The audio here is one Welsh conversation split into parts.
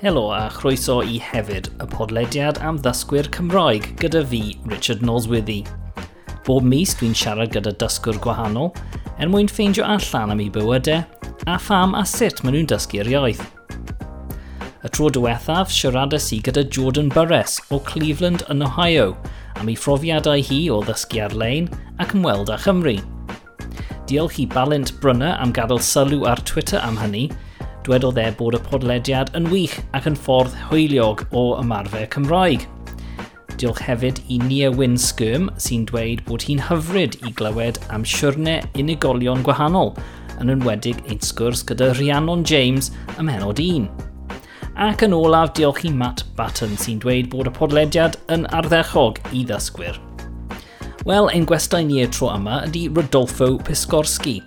Helo a chroeso i hefyd y podlediad am ddysgwyr Cymraeg gyda fi, Richard Noswyddi. Bob mis dwi'n siarad gyda dysgwr gwahanol er mwyn ffeindio allan am ei bywydau a pham a sut maen nhw'n dysgu'r iaith. Y tro diwethaf siaradais i gyda Jordan Burress o Cleveland yn Ohio am ei phrofiadau hi o ddysgu ar-lein ac ymweld â Chymru. Diolch i Balint Brynner am gadael sylw ar Twitter am hynny Dwedodd e bod y podlediad yn wych ac yn ffordd hwyliog o ymarfer Cymraeg. Diolch hefyd i Nia Wyn Skirm sy'n dweud bod hi'n hyfryd i glywed am siwrnau unigolion gwahanol, yn enwedig ein sgwrs gyda Rhiannon James ym menod 1. Ac yn olaf, diolch i Matt Batten sy'n dweud bod y podlediad yn arddechog i ddysgwyr. Wel, ein gwestai ni y tro yma ydy Rodolfo Piskorski,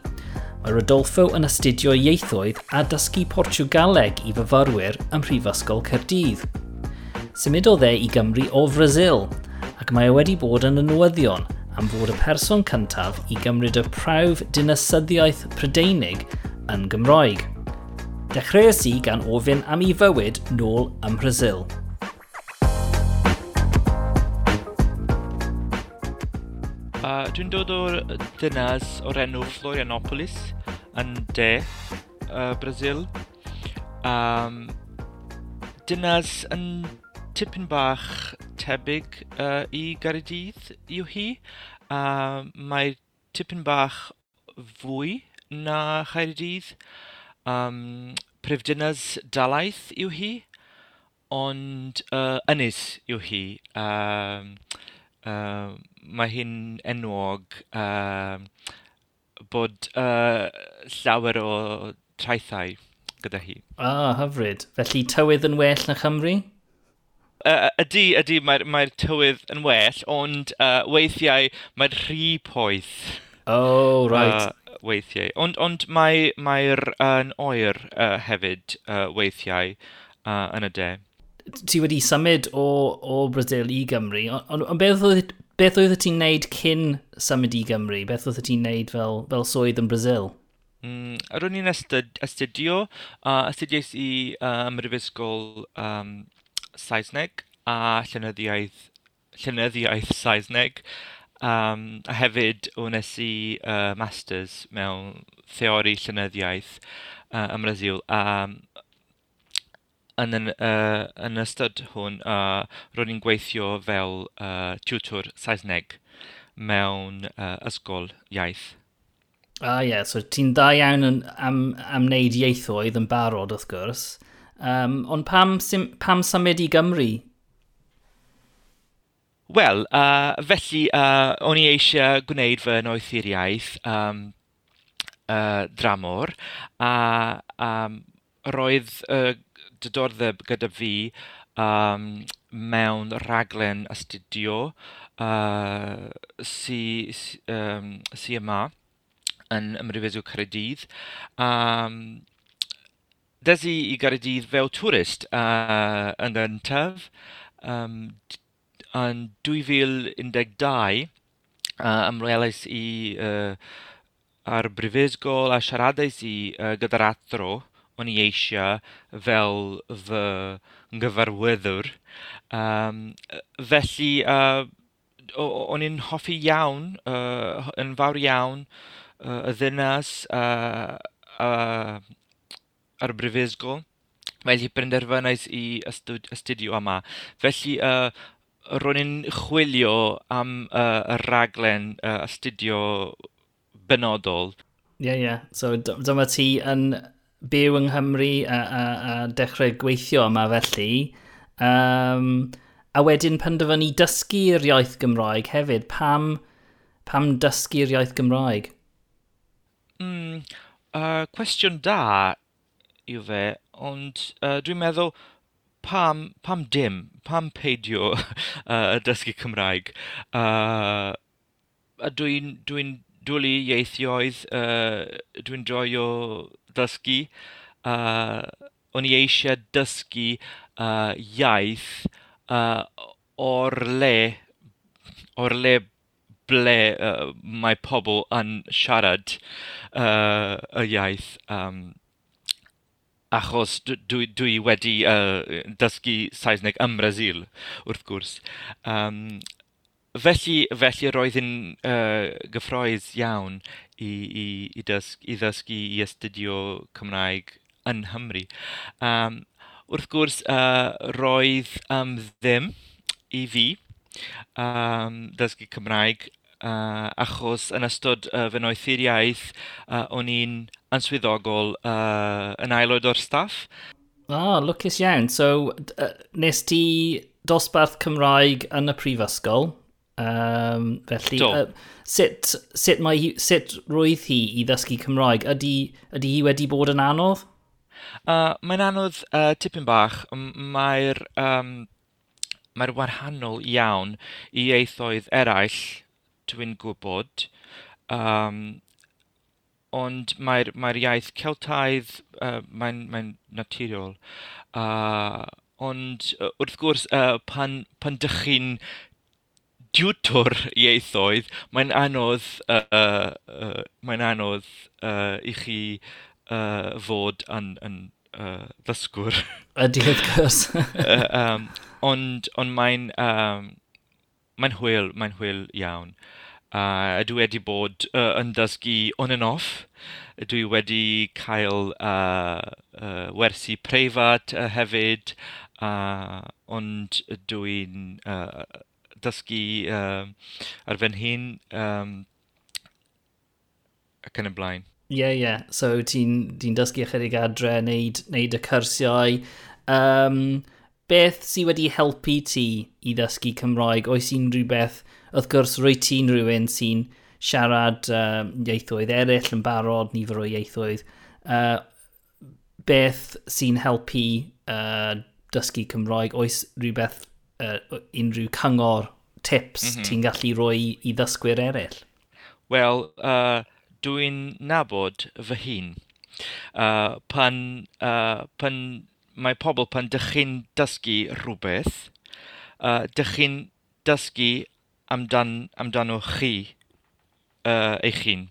Mae Rodolfo yn astudio ieithoedd a dysgu Portugaleg i fyfyrwyr ym Mhrifysgol Cyrdydd. Symudodd e i Gymru o Frasil, ac mae e wedi bod yn y newyddion am fod y person cyntaf i gymryd y prawf dinasyddiaeth Prydeinig yn Gymroeg. Dechreuais i gan ofyn am ei fywyd nôl ym Mhrysil. Uh, Dwi'n dod o'r dynas o'r enw Florianopolis yn de, uh, Brazil. Um, dynas yn tipyn bach tebyg uh, i Garydydd yw hi. Uh, mae tipyn bach fwy na Chaerdydd. Um, Prifdynas dalaeth yw hi, ond uh, ynys yw hi. Um, uh, Mae hi'n enwog uh, bod uh, llawer o traethau gyda hi. Ah, hyfryd. Felly tywydd yn well na Chymru? Uh, ydy, ydy, mae'r mae, mae tywydd yn well, ond uh, weithiau mae'r rhy poeth. Oh, right. Uh, weithiau. Ond, ond mae'r mae uh, oer uh, hefyd uh, weithiau uh, yn y de ti wedi symud o, o Brazil i Gymru, ond on, beth oedd beth oedd ti'n neud cyn symud i Gymru? Beth oedd ti'n neud fel, fel swydd yn Brazil? Mm, ar o'n i'n astudio, uh, astudiais i uh, ymrifysgol um, Saesneg a llenyddiaeth, llenyddiaeth Saesneg. Um, a hefyd, wnes i uh, masters mewn theori llenyddiaeth uh, ym Brazil. Um, yn, yn, uh, yn ystod hwn, uh, ro'n i'n gweithio fel uh, tutor Saesneg mewn uh, ysgol iaith. A ah, ie, yeah. so ti'n da iawn yn, am, am wneud ieithoedd yn barod wrth gwrs. Um, ond pam, sim, pam symud i Gymru? Wel, uh, felly uh, o'n i eisiau gwneud fy noethuriaeth um, uh, dramor a um, roedd uh, diddordeb gyda fi um, mewn rhaglen astudio uh, sy, si, um, yma yn ymryfeddw Caerdydd. Um, Des i i Gaerdydd fel twrist uh, yn gyntaf um, yn 2012 uh, ymwelais i uh, ar brifysgol a siaradais i uh, gyda'r athro o'n i eisiau fel fy nghyfarwyddwr. Um, felly, uh, o'n i'n hoffi iawn, uh, yn fawr iawn, uh, y ddynas uh, uh, ar y brifysgol. Felly penderfynais i astudio yma. Felly uh, ro'n i'n chwilio am uh, y raglen uh, astudio benodol. Ie, yeah, ie. Yeah. So dyma ti yn byw yng Nghymru a, a, a dechrau gweithio yma felly. Um, a wedyn penderfynu dysgu'r iaith Gymraeg hefyd. Pam, pam dysgu'r iaith Gymraeg? Mm, uh, cwestiwn da yw fe, ond uh, dwi'n meddwl pam, pam dim, pam peidio uh, dysgu Cymraeg. Uh, a dwi'n dwi dwlu ieithioedd, uh, dwi'n joio dysgu. Uh, o'n i eisiau dysgu uh, iaith uh, o'r le, o'r le ble uh, mae pobl yn siarad uh, y iaith. Um, achos dwi, dwi wedi uh, dysgu Saesneg ym Brasil, wrth gwrs. Um, felly, felly roedd yn uh, gyffroes iawn i, i, i, dysg, i ddysgu i astudio Cymraeg yn Nghymru. Um, wrth gwrs, uh, roedd um, ddim i fi um, ddysgu Cymraeg uh, achos yn ystod uh, fy noethuriaeth uh, o'n i'n answyddogol uh, yn aelod o'r staff. Ah, lwcus iawn. So, uh, nes ti dosbarth Cymraeg yn y prifysgol? Um, felly, Do. uh, sut, sut, mae hi, sut roedd hi i ddysgu Cymraeg? Ydy, ydy hi wedi bod yn anodd? Uh, Mae'n anodd uh, tipyn bach. Mae'r um, mae wahanol iawn i eithoedd eraill dwi'n gwybod. Um, ond mae'r mae iaith Celtaidd, uh, mae'n mae naturiol. Uh, ond wrth gwrs, uh, pan, pan dych chi'n diwtor ieithoedd, mae'n anodd, uh, uh, mae'n anodd uh, i chi uh, fod yn, yn uh, ddysgwr. Ydy, of gwrs. uh, um, ond ond mae'n um, mae'n hwyl, mae'n hwyl iawn. Uh, dwi wedi bod uh, yn dysgu on and off. Dwi wedi cael uh, uh, wersi preifat uh, hefyd, uh, ond dwi'n uh, dysgu uh, ar fy hun um, ac yn y blaen. Ie, yeah, ie. Yeah. So ti'n ti dysgu ychydig adre, neud, neud y cyrsiau. Um, beth sydd wedi helpu ti i ddysgu Cymraeg? Oes unrhyw rhywbeth, wrth gwrs, rwy ti'n rhywun sy'n siarad um, ieithoedd eraill yn barod, nifer o ieithoedd. Uh, beth sy'n helpu uh, dysgu Cymraeg? Oes rhywbeth, uh, unrhyw cyngor tips mm -hmm. ti'n gallu rhoi i ddysgwyr eraill? Wel, uh, dwi'n nabod fy hun. Uh, pan, uh, pan mae pobl pan dych chi'n dysgu rhywbeth, uh, dych chi'n dysgu amdan, amdano chi uh, eich hun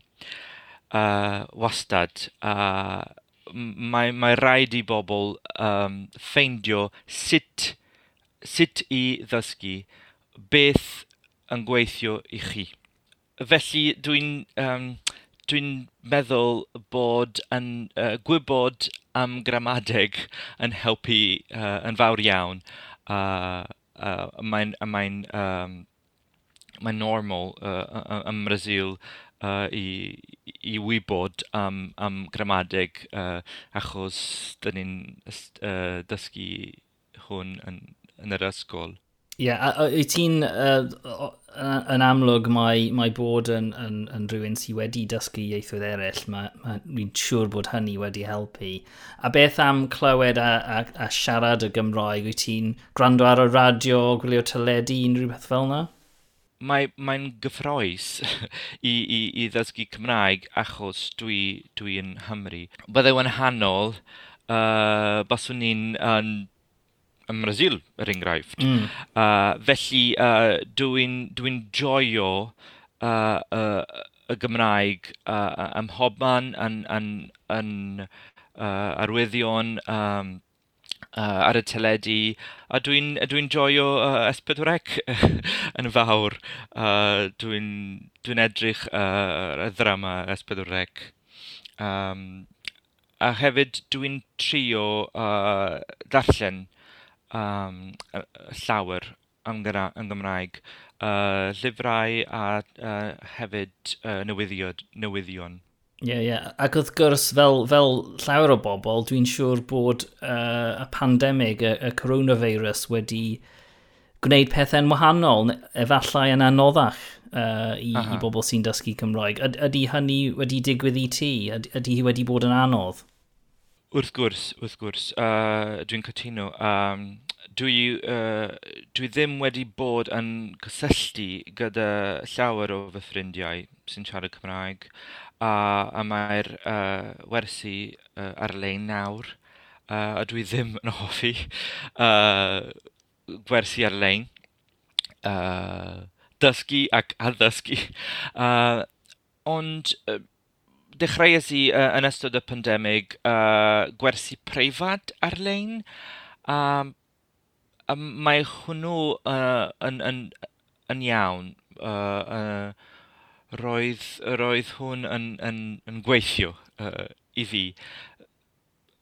uh, wastad. Uh, mae, mae rhaid i bobl um, ffeindio sut, sut i ddysgu beth yn gweithio i chi. Felly dwi'n um, dwi meddwl bod yn uh, gwybod am gramadeg yn helpu uh, yn fawr iawn. Uh, uh, Mae'n mae um, mae normal uh, ym Brazil uh, i, i wybod am, am gramadeg uh, achos dyn ni'n uh, dysgu hwn yn, yn yr ysgol. Ie, yeah, wyt ti'n... Uh, yn amlwg mae, mae bod yn, yn, yn rhywun sydd wedi dysgu ieithoedd eraill, mae'n ma, ma siŵr bod hynny wedi helpu. A beth am clywed a, a, a siarad y Gymraeg? Wyt ti'n gwrando ar y radio, gwylio teledu, unrhyw beth fel yna? Mae'n mae, gyffroes i, i, i ddysgu Cymraeg achos dwi, dwi yn Hymru. Byddai yn hanol, uh, baswn ni'n um, ym Mrasil, yr enghraifft. Mm. Uh, felly, uh, dwi'n dwi joio uh, uh, y Gymraeg uh, ym hobman yn, yn, yn uh, arwyddion um, uh, ar y teledu, a dwi'n dwi, dwi joio uh, S4C yn fawr. Uh, dwi'n dwi edrych uh, y ddrama S4C. Um, a hefyd dwi'n trio uh, darllen um, llawer yn, yn Gymraeg, uh, llyfrau a uh, hefyd uh, newyddion. Ie, yeah, ie. Yeah. Ac wrth gwrs, fel, fel llawer o bobl, dwi'n siŵr bod uh, y pandemig, y, y coronavirus wedi gwneud pethau'n wahanol, efallai yn anoddach uh, i, i bobl sy'n dysgu Cymraeg. Yd, ydy hynny wedi digwydd i ti? Yd, ydy hi wedi bod yn anodd? Wrth gwrs, wrth gwrs. Uh, dwi'n cytuno. Um, dwi, uh, dwi ddim wedi bod yn cysylltu gyda llawer o fy ffrindiau sy'n siarad Cymraeg. A, a mae'r uh, wersi uh, ar-lein nawr. Uh, a dwi ddim yn hoffi uh, gwersi ar-lein. Uh, dysgu ac addysgu. Uh, ond uh, dechreuais i uh, yn ystod y pandemig uh, gwersi preifat ar-lein. Um, um, mae hwnnw uh, yn, yn, yn iawn. Uh, uh, roedd, roedd hwn yn, yn, yn gweithio uh, i fi.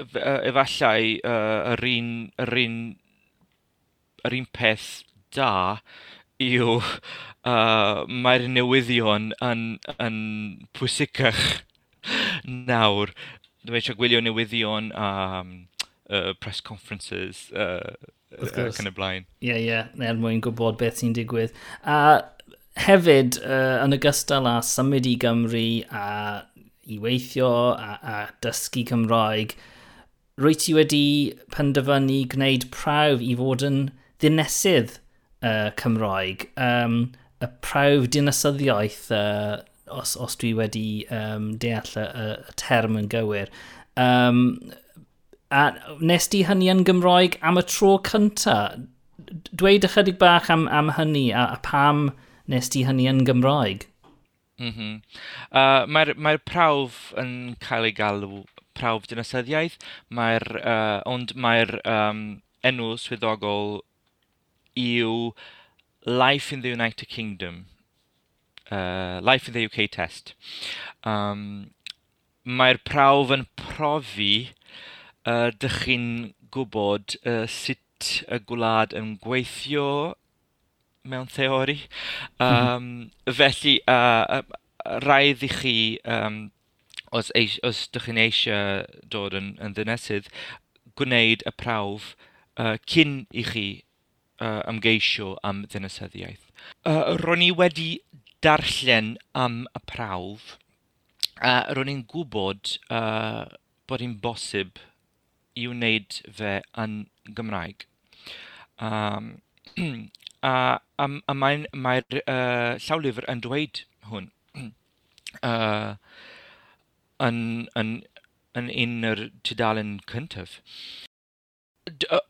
Uh, efallai uh, yr, un, yr, un, yr un peth da yw uh, mae'r newyddion yn, yn pwysicach nawr, dwi eisiau gwylio newyddion a um, uh, press conferences uh, ac yn y blaen. Ie, yeah, ie, yeah, er mwyn gwybod beth sy'n digwydd. A hefyd, uh, yn ogystal â symud i Gymru a i weithio a, a dysgu Cymraeg, rwy ti wedi penderfynu gwneud prawf i fod yn ddinesydd uh, Cymraeg, um, y prawf dinasyddiaeth uh, os, os dwi wedi um, deall y, y term yn gywir. Um, a nes di hynny yn Gymroeg am y tro cynta? Dweud ychydig bach am, am hynny a, a pam nes di hynny yn Gymroeg? Mm -hmm. uh, Mae'r mae prawf yn cael ei galw prawf dynasyddiaeth, mae'r, uh, ond mae'r um, enw swyddogol yw Life in the United Kingdom uh, Life in the UK test. Um, Mae'r prawf yn profi uh, dych chi'n gwybod uh, sut y gwlad yn gweithio mewn theori. Um, felly, uh, rhaid i chi, um, os, eis, os dych chi'n eisiau dod yn, yn ddynesydd, gwneud y prawf uh, cyn i chi uh, ymgeisio am ddynasyddiaeth. Uh, ro'n i wedi darllen am y prawf, a ro'n i'n gwybod uh, bod hi'n bosib i wneud fe yn Gymraeg. Um, a a, a mae'r mae uh, llawlyfr yn dweud hwn. uh, yn, yn, yn un o'r tudalen cyntaf.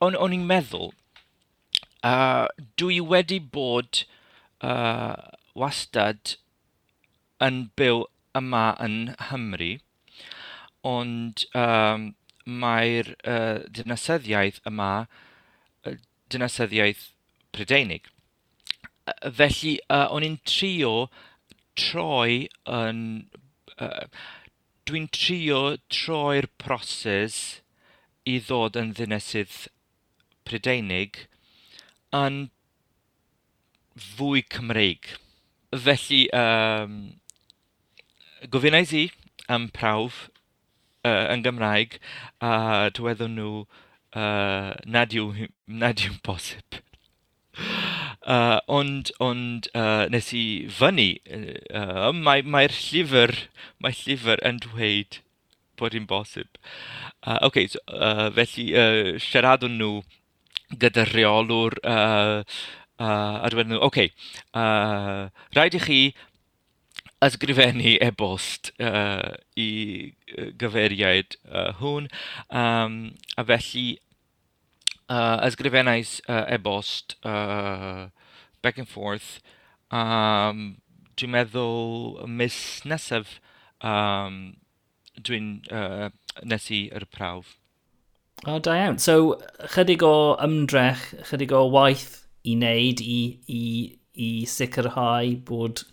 O'n i'n meddwl, uh, dwi wedi bod uh, wastad yn byw yma yn Hymru, ond um, mae'r uh, dynasyddiaeth yma, dynasyddiaeth Prydeinig. Felly, uh, o'n i'n trio troi yn... Uh, dwi'n trio troi'r proses i ddod yn ddynesydd Prydeinig yn fwy Cymreig. Felly, um, gofynnais i am prawf uh, yn Gymraeg a dyweddon nhw uh, nad, yw, nad yw'n posib. Uh, ond ond uh, nes i fyny, uh, mae'r mae llyfr, mae llyfr yn dweud bod hi'n bosib. Uh, okay, so, uh, felly uh, siaradwn nhw gyda reolwr uh, Uh, a dweud nhw, oce, okay, uh, rhaid i chi ysgrifennu e-bost uh, i gyfeiriaid uh, hwn. Um, a felly, uh, ysgrifennais uh, e-bost uh, back and forth. Um, dwi'n meddwl mis nesaf um, dwi'n uh, nes i yr prawf. O, oh, da iawn. So, chydig o ymdrech, chydig o waith i wneud i, i, i sicrhau bod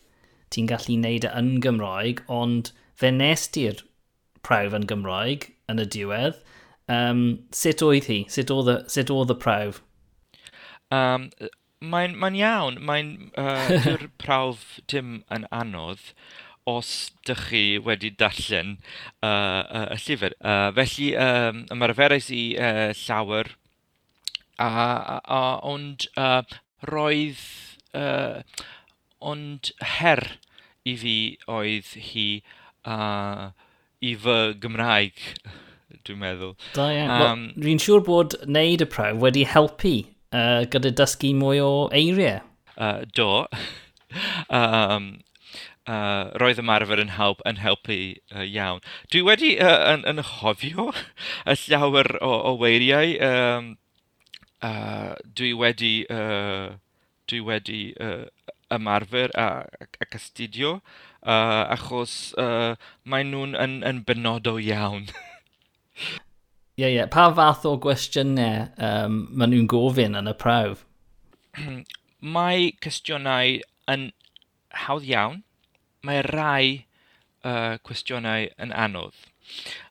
ti'n gallu wneud e yn Gymraeg, ond fe nes ti'r prawf yn Gymraeg yn y diwedd. Um, sut oedd hi? Sut oedd y, sut oedd y prawf? Um, Mae'n mae iawn. Mae'n uh, prawf dim yn anodd os dych chi wedi darllen uh, uh, y llyfr. Uh, felly, um, ymarferais i uh, llawer A, a, ond uh, roedd... Uh, ond her i fi oedd hi uh, i fy Gymraeg, dwi'n meddwl. Da iawn. Um, well, Rwy'n siŵr bod wneud y prawf wedi helpu uh, gyda dysgu mwy o eiriau. Uh, do. um, uh, roedd ymarfer yn help yn helpu uh, iawn. Dwi wedi uh, yn, yn hofio y llawer o, o weiriau um, a dwi wedi, uh, dwi wedi uh, ymarfer a, ac astudio, uh, achos uh, maen nhw'n yn, yn benodol iawn. Ie, yeah, ie. Yeah. Pa fath o gwestiynau um, maen nhw'n gofyn yn y prawf? Mae cwestiynau yn hawdd iawn. Mae rai uh, cwestiynau yn anodd.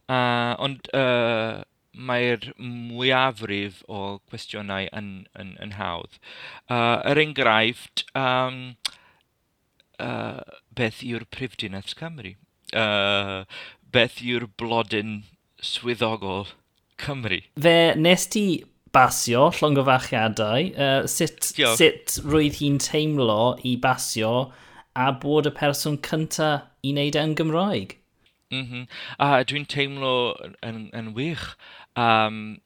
Uh, ond uh, mae'r mwyafrif o cwestiynau yn, yn, yn hawdd. Uh, er enghraifft, um, uh, beth yw'r prifdinaeth Cymru? Uh, beth yw'r blodyn swyddogol Cymru? Fe nes ti basio llongyfachiadau, uh, sut, Diolch. sut roedd hi'n teimlo i basio a bod y person cyntaf i wneud e'n Gymraeg? Mm -hmm. A dwi'n teimlo yn, yn wych Um,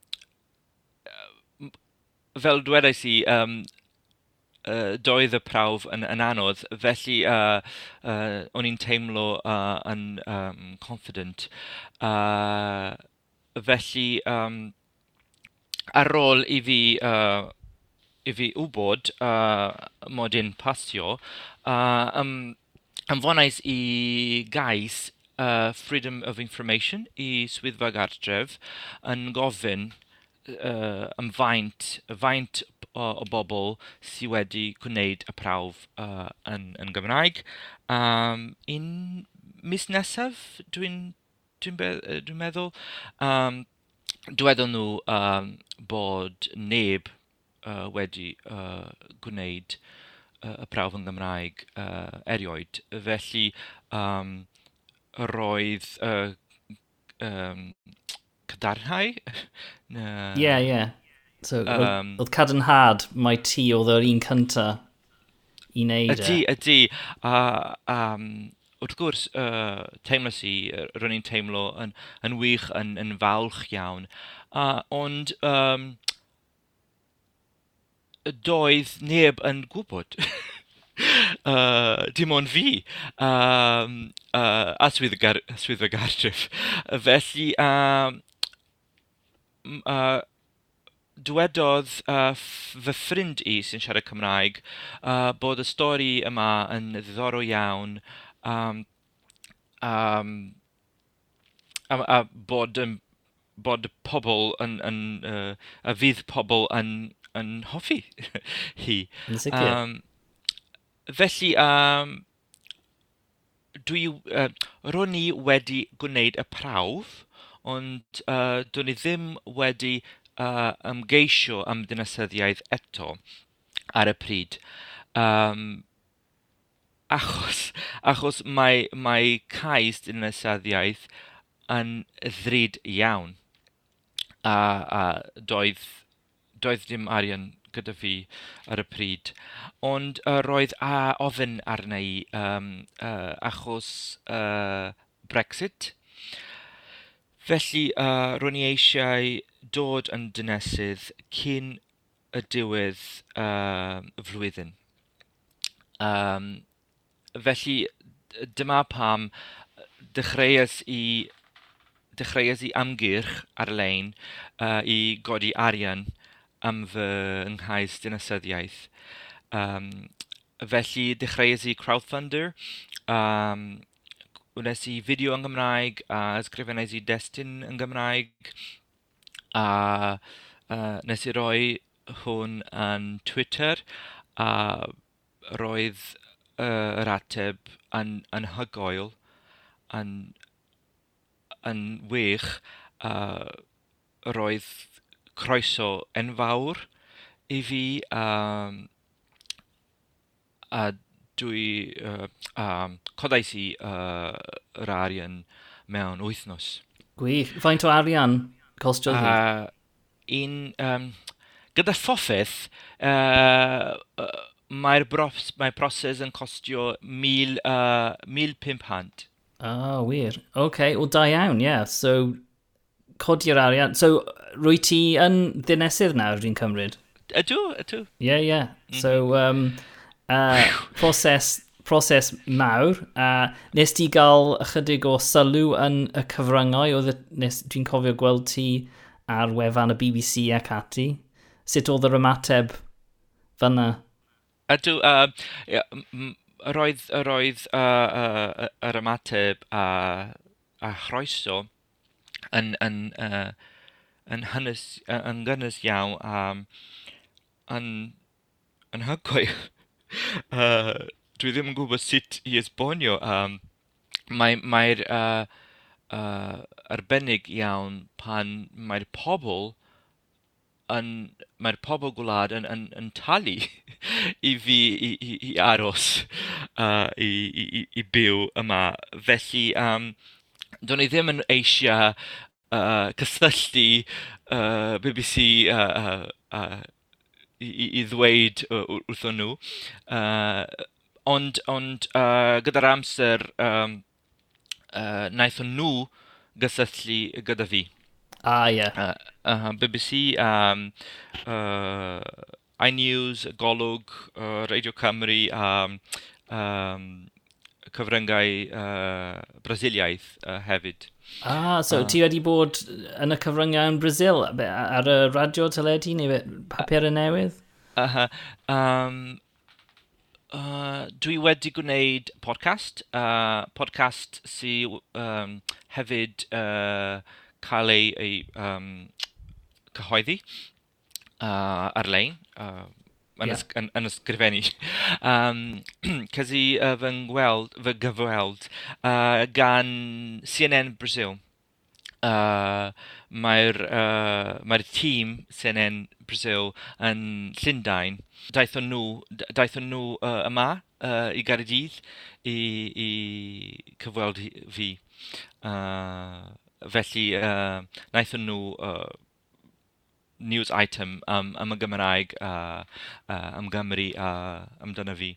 fel dwedais i, um, uh, doedd y prawf yn, yn anodd, felly uh, uh, o'n i'n teimlo uh, yn um, confident. Uh, felly, um, ar ôl i fi, uh, i fi wybod uh, mod i'n pasio, uh, um, anfonais i gais uh, Freedom of Information i swyddfa gartref yn gofyn uh, am faint, faint o, o bobl sydd wedi gwneud y prawf uh, yn, yn Gymraeg. Um, un mis nesaf, dwi'n dwi dwi, meddwl, um, dwedon nhw um, bod neb uh, wedi uh, gwneud uh, y prawf yn Gymraeg uh, erioed. Felly, um, roedd uh, um, cadarnhau. Ie, ie. Yeah. So, um, oedd cadarnhad mai ti oedd yr un cynta i wneud e. Ydy, ydy. A, um, wrth gwrs, uh, teimlo si, rwy'n i'n teimlo yn, yn wych, yn, yn falch iawn. Uh, ond, um, doedd neb yn gwybod. uh, dim ond fi um, uh, a swyddfa y, gartref. Felly, um, uh, dwedodd uh, fy ffrind i sy'n siarad Cymraeg uh, bod y stori yma yn ddiddorol iawn um, um, a, a bod, um, bod pobl yn, yn uh, a fydd pobl yn, yn hoffi hi. Yn sicr. Um, felly, um, dwi, uh, ro'n i wedi gwneud y prawf, ond uh, dwi'n i ddim wedi uh, ymgeisio am dynasyddiaeth eto ar y pryd. Um, achos, achos mae, mae cais dynasyddiaeth yn ddrud iawn. A, a doedd, doedd dim arian gyda fi ar y pryd. Ond uh, roedd a ofyn arna i um, uh, achos uh, Brexit. Felly, uh, ro'n i eisiau dod yn dynesydd cyn y diwedd uh, y flwyddyn. Um, felly, dyma pam dechreuais i dechreuais i amgyrch ar-lein uh, i godi arian am fy nghaes dinasyddiaeth. Um, felly dechreuais i crowdfunder. Um, wnes i fideo yn Gymraeg a ysgrifennais i destun yn Gymraeg a uh, nes i roi hwn yn Twitter a roedd uh, yr ateb yn, yn hygoel, yn, yn wych, uh, roedd croeso enfawr i fi um, a dwi uh, um, codais i uh, yr arian mewn wythnos. Gwych. Faint o arian costio? Uh, un, um, gyda phoffeth, uh, uh, mae'r mae broses yn costio 1500. Uh, 1500. Ah, wir. Oce, okay. wel da iawn, ie. Yeah. So, codi'r arian. So, rwy ti yn ddinesydd nawr, dwi'n cymryd? Ydw, ydw. Ie, ie. So, um, uh, proses, proses mawr. Uh, nes ti gael ychydig o sylw yn y cyfryngau? Dwi'n cofio gweld ti ar wefan y BBC ac ati. Sut oedd yr ymateb fyna? Ydw, uh, yeah, yr oedd uh, uh, yr ymateb a, a chroeso yn, yn uh, yn, hynnes, yn gynnes iawn a yn, yn hygoi. uh, dwi ddim yn gwybod sut i esbonio. Um, Mae'r mae uh, uh, arbennig iawn pan mae'r pobl yn, mae'r pobl gwlad yn, yn, yn talu i fi i, i, i aros uh, i, i, i byw yma. Felly, um, do'n i ddim yn eisiau uh, cysylltu uh, BBC uh, uh, i, i ddweud wrthon nhw. Uh, ond ond uh, gyda'r amser um, uh, naethon nhw gysylltu gyda fi. Ah, ie. Yeah. Uh, uh, BBC, um, uh, iNews, Golwg, uh, Radio Cymru, um, um, cyfryngau uh, Brasiliaeth uh, hefyd. Ah, so uh, ti wedi bod yn y cyfryngau yn Brasil, ar y radio, teledu neu papur y newydd? Uh, -huh. um, uh, dwi wedi gwneud podcast, uh, podcast sy'n um, hefyd uh, cael ei, ei um, cyhoeddi uh, ar-lein, uh, yn, yeah. yn, yn ysgrifennu. Um, Cys i uh, fy ngweld, fy gyfweld uh, gan CNN Brazil. Uh, Mae'r uh, mae tîm CNN Brazil yn Llundain. Daethon nhw, daethon nhw uh, yma uh, i Gaerdydd i, i cyfweld fi. Uh, felly, uh, naethon nhw uh, news item um, am y Gymraeg uh, uh, am Gymru a uh, amdano fi.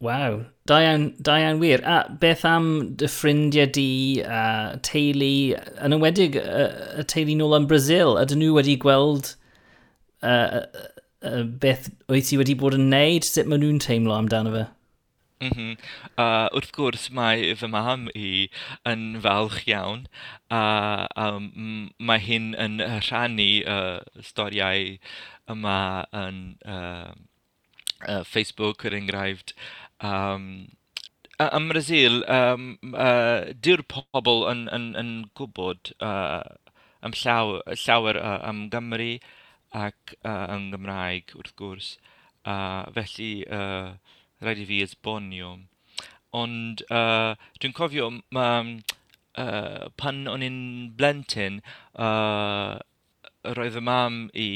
Waw, da iawn wir. A beth am dy ffrindiau di a teulu, yn ymwedig y teulu nôl yn Brazil, ydyn nhw wedi gweld uh, uh, beth wyt ti wedi bod yn neud, sut maen nhw'n teimlo amdano fe? Mm -hmm. uh, wrth gwrs mae fy mam i yn falch iawn a uh, um, mae hyn yn rhannu uh, storiau yma yn uh, uh, Facebook er enghraifft. Um, ym Brazil, um, uh, di'r pobl yn, yn, yn gwybod uh, am llaw, llawer uh, am Gymru ac uh, yn Gymraeg wrth gwrs. Uh, felly, uh, rhaid i fi esbonio. Ond uh, dwi'n cofio, ma, uh, pan o'n i'n blentyn, uh, roedd y mam i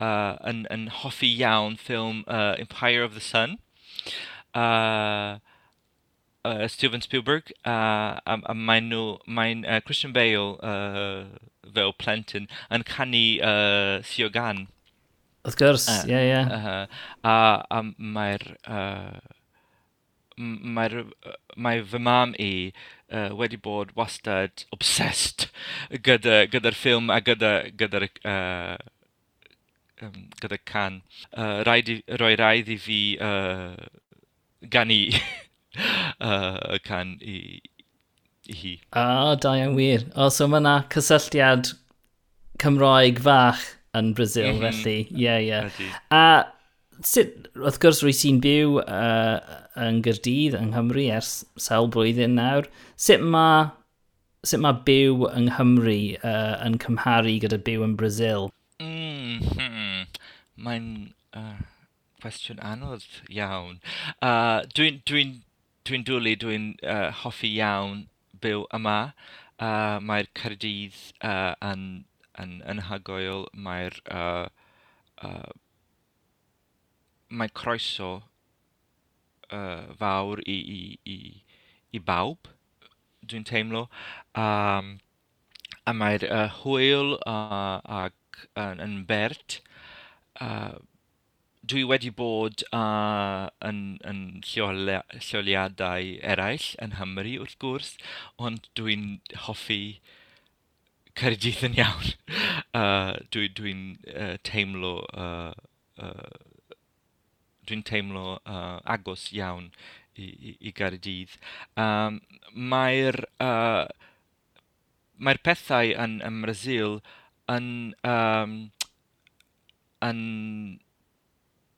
uh, yn, yn hoffi iawn ffilm uh, Empire of the Sun. Uh, uh, Steven Spielberg uh, a, a mae'n nhw, mae'n uh, Christian Bale uh, fel plentyn yn canu uh, Siogan. Wrth gwrs, ie, ie. Uh-huh. A, a mae'r... Uh, mae'r mae fy mam i uh, wedi bod wastad obsessed gyda'r gyda ffilm a gyda'r gyda, uh, um, gyda can. Uh, rhaid i, roi rhaid i fi uh, gan i uh, can i, i hi. O, oh, da iawn wir. O, oh, so mae yna cysylltiad Cymroeg fach yn Brazil, mm -hmm. felly, ie, yeah, ie. Yeah. A sut, wrth gwrs, rwy ti'n byw uh, yn Gyrdydd yng Nghymru ers sawl blwyddyn nawr. Sut mae sut mae byw yng Nghymru uh, yn cymharu gyda byw yn Brazil? Mm, hmm. Mae'n uh, cwestiwn anodd iawn. Uh, dwi'n dwi dwi dwlu, dwi'n uh, hoffi iawn byw yma. Uh, Mae'r Cyrdydd uh, yn yn, yn hagoel mae'r uh, uh, mae croeso uh, fawr i, i, i, i bawb, dwi'n teimlo. Um, a mae'r uh, hwyl uh, ac yn, yn bert. Uh, dwi wedi bod uh, yn, yn lleoliadau eraill yn Hymru wrth gwrs, ond dwi'n hoffi Caerdydd yn iawn. uh, Dwi'n dwi uh, teimlo... Uh, uh, dwi'n teimlo uh, agos iawn i, i, i Gaerdydd. Um, Mae'r uh, mae pethau yn yn Brazil yn, um, yn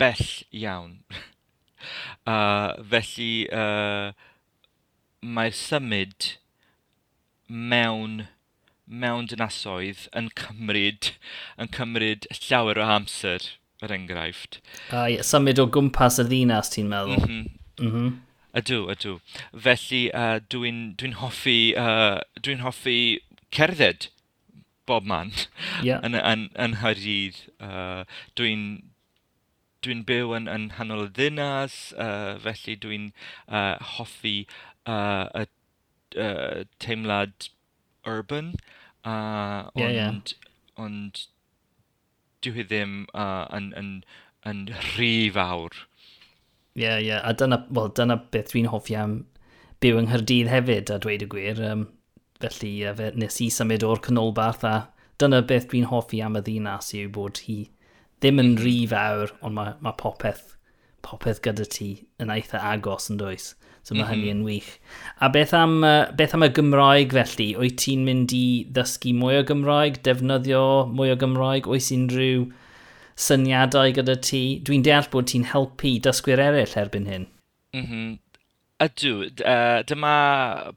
bell iawn. uh, felly uh, mae'r symud mewn mewn dynasoedd yn cymryd, yn cymryd llawer o amser, er enghraifft. A uh, symud o gwmpas y ddinas, ti'n meddwl? Mm -hmm. Mm -hmm. Ydw, ydw. Felly, uh, dwi'n dwi hoffi, uh, dwi hoffi cerdded bob man yeah. yn, yn, yn Hyrdydd. Uh, dwi'n dwi'n byw yn, yn hanol y ddinas, uh, felly dwi'n uh, hoffi uh, y uh, teimlad urban, uh, yeah, ond, yeah, ond dyw hi ddim uh, yn, yn, yn rhy fawr. Ie, yeah, ie, yeah. a dyna, well, dyna beth dwi'n hoffi am byw yng Nghyrdydd hefyd, a dweud y gwir. Um, felly fe, nes i symud o'r canolbarth, a dyna beth dwi'n hoffi am y ddinas yw bod hi ddim yn rhy fawr, ond mae, mae popeth, popeth gyda ti yn eitha agos yn does. So mae mm -hmm. hynny mhm. yn wych. A beth am, beth am y Gymraeg felly? Wyt ti'n mynd i ddysgu mwy o Gymraeg, defnyddio mwy o Gymraeg? Oes unrhyw syniadau gyda ti? Dwi'n deall bod ti'n helpu dysgwyr eraill erbyn hyn. Mm -hmm. Ydw, uh, dyma,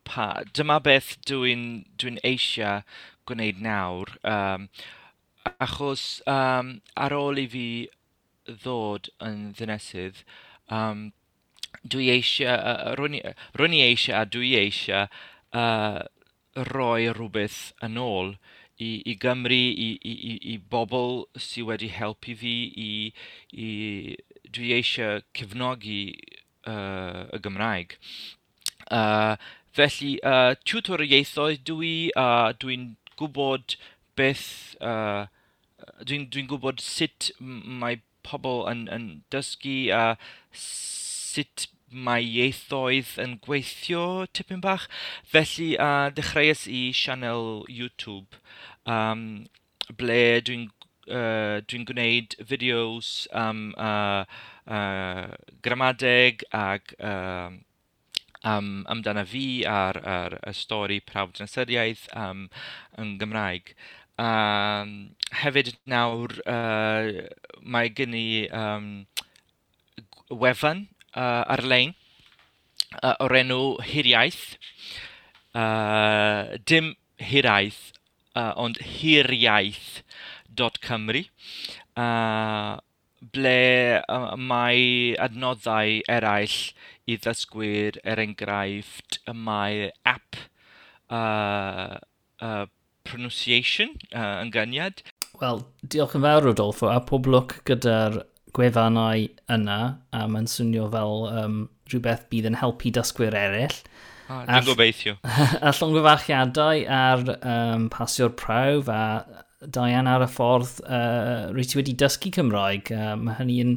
pa, dyma beth dwi'n dwi eisiau gwneud nawr. Um, achos um, ar ôl i fi ddod yn ddynesydd, um, dwi eisiau, uh, rwy'n i eisiau a dwi eisiau uh, roi rhywbeth yn ôl i, i Gymru, i, i, i, i bobl sydd wedi helpu fi, i, i, dwi eisiau cefnogi uh, y Gymraeg. Uh, felly, uh, tiwtor ieithoedd dwi, uh, dwi'n gwybod beth, uh, dwi'n dwi, gwybod sut mae pobl yn, yn dysgu a uh, sut mae ieithoedd yn gweithio tipyn bach. Felly uh, dechreuais i sianel YouTube um, ble dwi'n uh, dwi gwneud fideos am um, uh, uh, gramadeg ac uh, um, amdana fi ar, ar y stori prawf yn um, yn Gymraeg. Um, hefyd nawr, uh, mae gen i um, wefan uh, ar-lein uh, o'r enw Hiriaeth. Uh, dim Hiraeth, uh, ond hiriaeth.cymru, uh, ble uh, mae adnoddau eraill i ddysgwyr er enghraifft mae app uh, uh, pronunciation uh, yn gyniad. Wel, diolch yn fawr Rodolfo, a pob lwc gyda'r gwefannau yna, a mae'n swnio fel um, rhywbeth bydd yn helpu dysgwyr eraill. Ah, dwi'n gobeithio. a llongyfarchiadau ar um, pasio'r prawf a Dian ar y ffordd uh, rwy ti wedi dysgu Cymraeg. Uh, mae hynny yn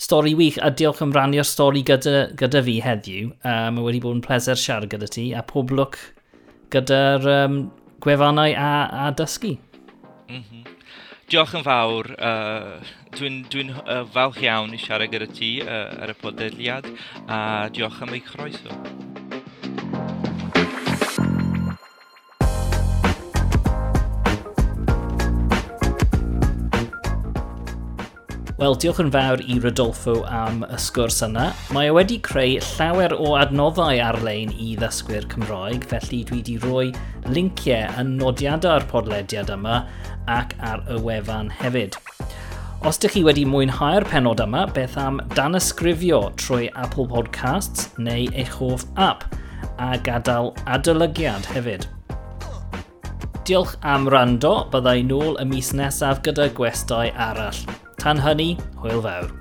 stori wych a diolch am rannu'r stori gyda, gyda fi heddiw. Uh, mae wedi bod yn pleser siarad gyda ti a pob lwc gyda'r um, gwefannau a, a dysgu. Mm -hmm. Diolch yn fawr. Uh dwi'n dwi uh, falch iawn i siarad gyda ti uh, ar y podlediad a diolch am ei chroeso. Wel, diolch yn fawr i Rodolfo am y sgwrs yna. Mae e wedi creu llawer o adnoddau ar-lein i ddysgwyr Cymroeg, felly dwi wedi rhoi linciau yn nodiadau'r podlediad yma ac ar y wefan hefyd. Os ydych chi wedi mwynhau'r penod yma, beth am dan ysgrifio trwy Apple Podcasts neu eich hoff app a gadael adolygiad hefyd. Diolch am rando, byddai nôl y mis nesaf gyda gwestai arall. Tan hynny, hwyl fawr.